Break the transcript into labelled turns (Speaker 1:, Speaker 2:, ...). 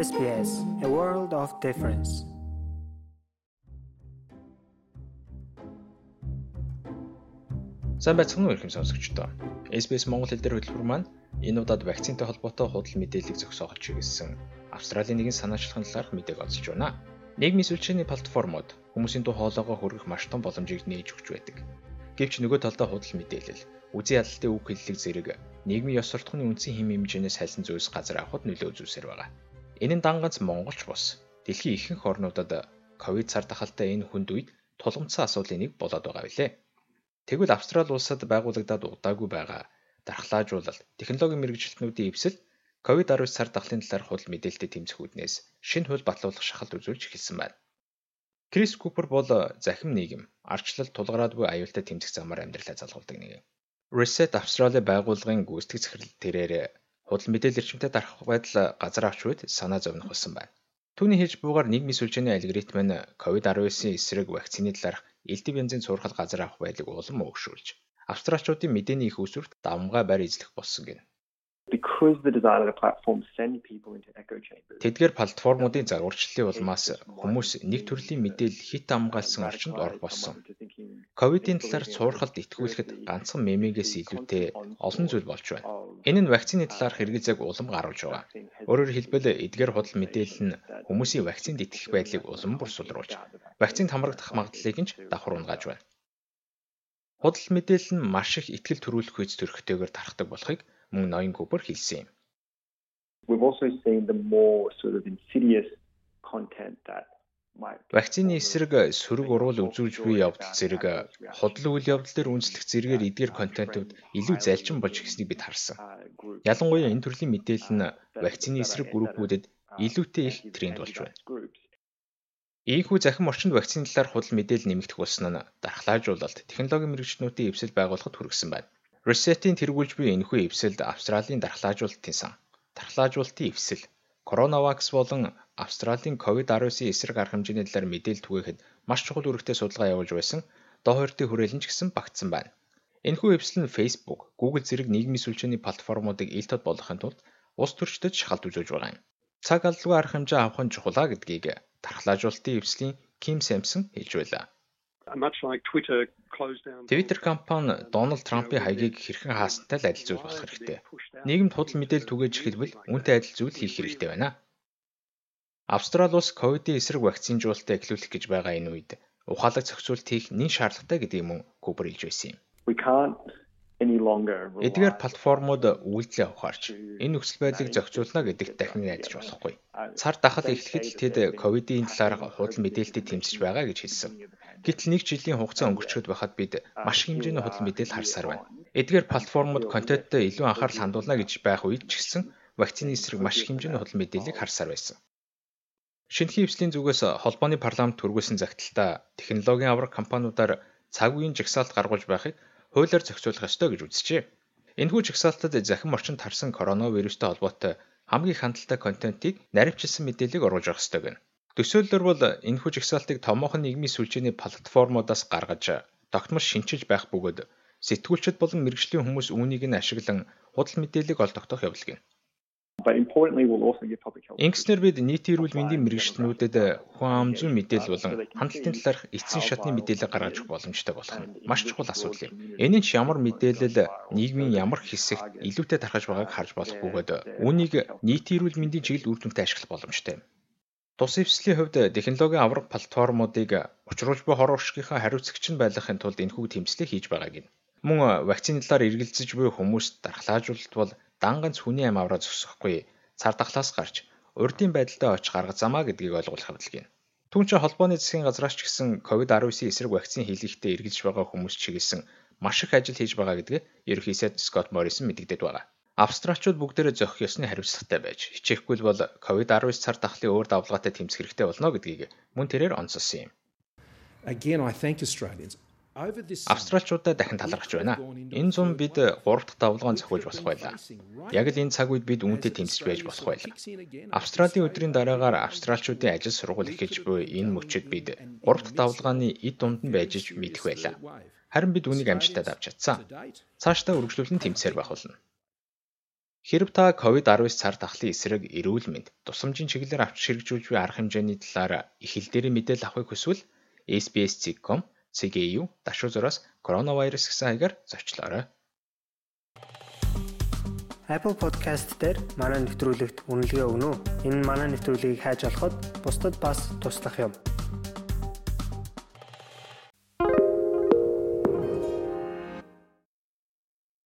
Speaker 1: SBS A World of Difference. Сайн байцгаана уу ихэм сонсогчдоо. SBS Монгол хэл дээр хөтөлбөр маань энэ удаад вакцинтай холбоотой худал мэдээллийг зохицоогч чиглэсэн Австралийн нэгэн санаачлагын талаарх мэдээг олзож байна. Нийгмийн сүлжээний платформуд хүмүүсийн дуу хоолойгоо хүргэх маш том боломжийг нээж өгч байдаг. Гэвч нөгөө талдаа худал мэдээлэл, үзий ядалтын үг хэллэг зэрэг нийгмийн ёс суртахууны үндсэн хэм хэмжээнээс сайлсан зүйлс газар авахд нөлөө үзүүлсээр байгаа. Энэ нь данганц Монголч бус дэлхийн ихэнх орнуудад ковид цар тахалтай энэ хүнд үед тулгымцсан асуудлын нэг болоод байгаа билээ. Тэгвэл Австрали улсад байгуулагдаад удаагүй байгаа дархлаажуулалт, технологийн мэрэгжилтнүүдийн эвсэл ковид-19 цар тахлын талаар худал мэдээлэлтэй тэмцэх үүднээс шинэ хууль батлуулах шахалт үзүүлж эхэлсэн байна. Крис Купер бол захим нийгэм, арчлал тулгараад буй аюултай тэмцэх замаар амьдралаа залгуулдаг нэг. Reset Australia байгууллагын гүйцэтгэх захирал тэрээр худал мэдээлэл эрчимтэй дарах байдал газар авч үед санаа зовнох болсон байна. Түүний хэлж буугаар нийгмийн сүлжээний алгоритм нь COVID-19-ийн эсрэг вакцины талаарх элдв янзын цуурхал газар авах байдлыг улам өгшүүлж, австралчуудын мэдээний их усүрт давмгай барь эзлэх болсон гэнэ. Тэдгээр платформуудын загварчлалын улмаас хүмүүс нэг төрлийн мэдээлэл хит амгаалсан орчинд орох болсон. Ковидын талаар цуурхалд итгүүлэхэд ганцхан мемигээс илүүтэй олон зүйл болж байна. Энэ нь вакцины талаарх хэрэгцээг улам гаргаж байгаа. Өөрөөр хэлбэл эдгээр худал мэдээлэл нь хүмүүсийн вакцинд итгэх байдлыг улам бүрсүүлруулж, вакцинд хамрагдах магадлалыг нь давхар унгааж байна. Худал мэдээлэл нь маш их ихтгэл төрүүлэх үйс төрхтэйгээр тархдаг болохыг мөн ноён Купер хэлсэн юм. We've also seen the more sort of insidious content that Вакцины эсрэг сөрөг уруул үзүүлж буй явдал зэрэг худал үйл явдал дээр үндэслэх зэрэгээр эдгээр контентууд илүү залжин болж ирснийг бид харсан. Ялангуяа энэ төрлийн мэдээлэл нь вакцины эсрэг группүүдэд илүүтэй их тренд болж байна. Ийхүү захим орчинд вакцины талаар худал мэдээлэл нэмэгдэх болсон нь дархлаажуулалт, технологийн мэрэгчнүүдийн эвсэл байгуулахад хүргэсэн байна. Reset-ийн тэргүүлж буй энэхүү эвсэлд Австралийн дархлаажуулалтын сан, дархлаажуулалтын эвсэл, Коронавакс болон Австралийн COVID-19 эсрэг арга хэмжээний талаар мэдээлэл түгээхэд маш чухал үүрэгтэй судалгаа явуулж байсан доо хоёртын хүрээлэн ч гэсэн багтсан байна. Энэхүү эвсэл нь Facebook, Google зэрэг нийгмийн сүлжээний платформуудыг ил тод болгохын тулд улс төрчдөд шахалт үзүүлж байгаа юм. Цаг алдалгүй арга хэмжээ авах нь чухал гэдгийг дархлаажуулалтын эвслийн Ким Сэмпсон хэлж байлаа. Twitter компани Дональд Трампын хаягийг хэрхэн хаасантай л адил зүйл болох хэрэгтэй. Нийгэмд худал мэдээлэл түгээж эхэлбэл үүнтэй адил зүйл хийх хэрэгтэй байна. Австрали улс ковидын эсрэг вакцинжуулалтаа эхлүүлэх гэж байгаа энэ үед ухаалаг зохицуулт хийх нэн шаардлагатай гэдгийг мөн Кубер хэлж байсан юм. Эдгээр платформуд үйлдэлээ ухаарч энэ нөхцөл байдлыг зохицуулна гэдэгт дахин найдаж болохгүй. Цар дахал эхлэхэд л тэд ковидын талаар худал мэдээлэлтэй тэмцэж байгаа гэж хэлсэн. Гэтэл нэг жилийн хугацаа өнгөрчөөд байхад бид маш хэмжээний худал мэдээлэл харсаар байна. Эдгээр платформуд контенттой илүү анхаарал хандуулна гэж байх үед ч гэсэн вакцины эсрэг маш хэмжээний худал мэдээллийг харсаар байсан. Шинэхэн эвслийн зүгээс холбооны парламент түргүүлсэн загталтаа технологийн авраг компаниудаар цаг үеийн жагсаалт гаргуулж байхыг хуулиар зохицуулах ёстой гэж үзжээ. Энэхүү жагсаалтад захим орчинд харсан коронавирустай холбоотой хамгийн хандлттай контентийг наривчилсан мэдээллийг оруулж авах ёстой гэнэ. Төсөөллөөр бол энэхүү жагсаалтыг томоохон нийгмийн сүлжээний платформудаас гаргаж тогтмол шинчиж байх бөгөөд сэтгүүлчид болон мэрэгжлийн хүмүүс үүнийг нь ашиглан худал мэдээллийг олдогдох явдал гэнэ. Ингэснээр бид нийтийн эрүүл мэндийн мэрэгчлэнүүдэд хүн ам зүйн мэдээлэл болон хандлтын талаарх эцсийн шатны мэдээлэл гаргаж өгөх боломжтой болох нь маш чухал асуудал юм. Энэ нь ч ямар мэдээлэл нийгмийн ямар хэсэгт илүүтэй тархаж байгааг харж болох бөгөөд үүнийг нийтийн эрүүл мэндийн чиглэл үр дүнтэй ашиглах боломжтой юм. Тус эвслийн хувьд технологийн авраг платформуудыг учруулж буй хор уршигийнхаа хариуцагч нь байлгахын тулд энэхүү тэмцлийг хийж байгааг нь. Мөн вакцины талаар эргэлзэж буй хүмүүст дархлаажуулалт бол дан ганц хүний амь авраа зогсохгүй цар тахлаас гарч урдын байдалтай очих арга замаа гэдгийг ойлгуулах хэвлэг юм. Түүнч холбооны засгийн газраас ч гэсэн COVID-19 эсрэг вакцины хийлгэхдээ эргэлж байгаа хүмүүс чиглэсэн маш их ажил хийж байгаа гэдгийг ерөнхий сайд Скот Моррисон мэдэгдээд байгаа. Австралчууд бүгдээрээ зохих ёсны хариуцлагатай байж хичээхгүй бол COVID-19 цар тахлын өөр давлгаатай тэмцэх хэрэгтэй болно гэдгийг мөн тэрээр онцолсон юм. Again I thank Australians Австралчуудаа дахин талархаж байна. Энэ зам бид 3 дахь давлгаан зохиож болох байлаа. Яг л энэ цаг үед бид үүнтэй тэмцэж байж болох байлаа. Австралийн өдрийн дараагаар австралчуудын ажил сургууль эхэлж буй энэ мөчөд бид 3 дахь давлгааны эд дунд нь байж мэдэх байлаа. Харин бид үүнийг амжилтад авч чадсан. Цаашдаа үргэлжлүүлэн тэмцээр байх болно. Хэрэв та COVID-19 цар тахлын эсрэг эрүүл мэнд тусламжийн чиглэлээр авч хэрэгжүүлж буй арга хэмжээний талаар дээрээ мэдээлэл авахыг хүсвэл SBS.com CGU дашуу зураас коронавирус гэсэн хаягаар зочлоорой.
Speaker 2: Apple Podcast дээр манай нэвтрүүлэгт үнэлгээ өгнө үү? Энэ манай нэвтрүүлгийг хайж олоход бусдад бас туслах юм.